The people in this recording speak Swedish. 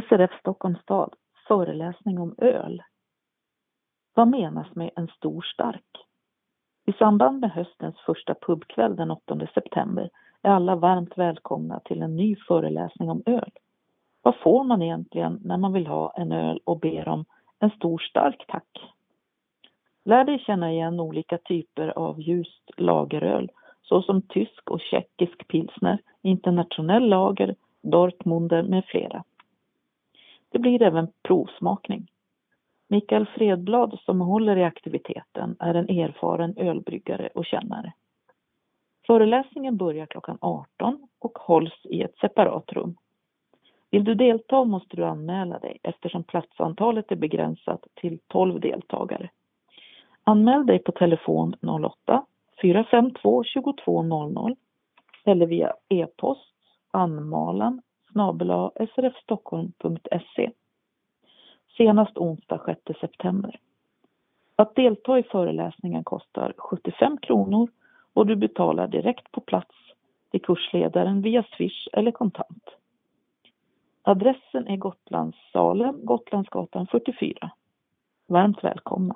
SRF Stockholms stad föreläsning om öl. Vad menas med en stor stark? I samband med höstens första pubkväll den 8 september är alla varmt välkomna till en ny föreläsning om öl. Vad får man egentligen när man vill ha en öl och ber om en stor stark tack? Lär dig känna igen olika typer av ljust lageröl såsom tysk och tjeckisk pilsner, internationell lager, Dortmunder med flera. Det blir även provsmakning. Mikael Fredblad som håller i aktiviteten är en erfaren ölbryggare och kännare. Föreläsningen börjar klockan 18 och hålls i ett separat rum. Vill du delta måste du anmäla dig eftersom platsantalet är begränsat till 12 deltagare. Anmäl dig på telefon 08 452 2200 eller via e-post anmalan snabel srfstockholm.se senast onsdag 6 september. Att delta i föreläsningen kostar 75 kronor och du betalar direkt på plats till kursledaren via Swish eller kontant. Adressen är Gotlandssalen, Gotlandsgatan 44. Varmt välkomna!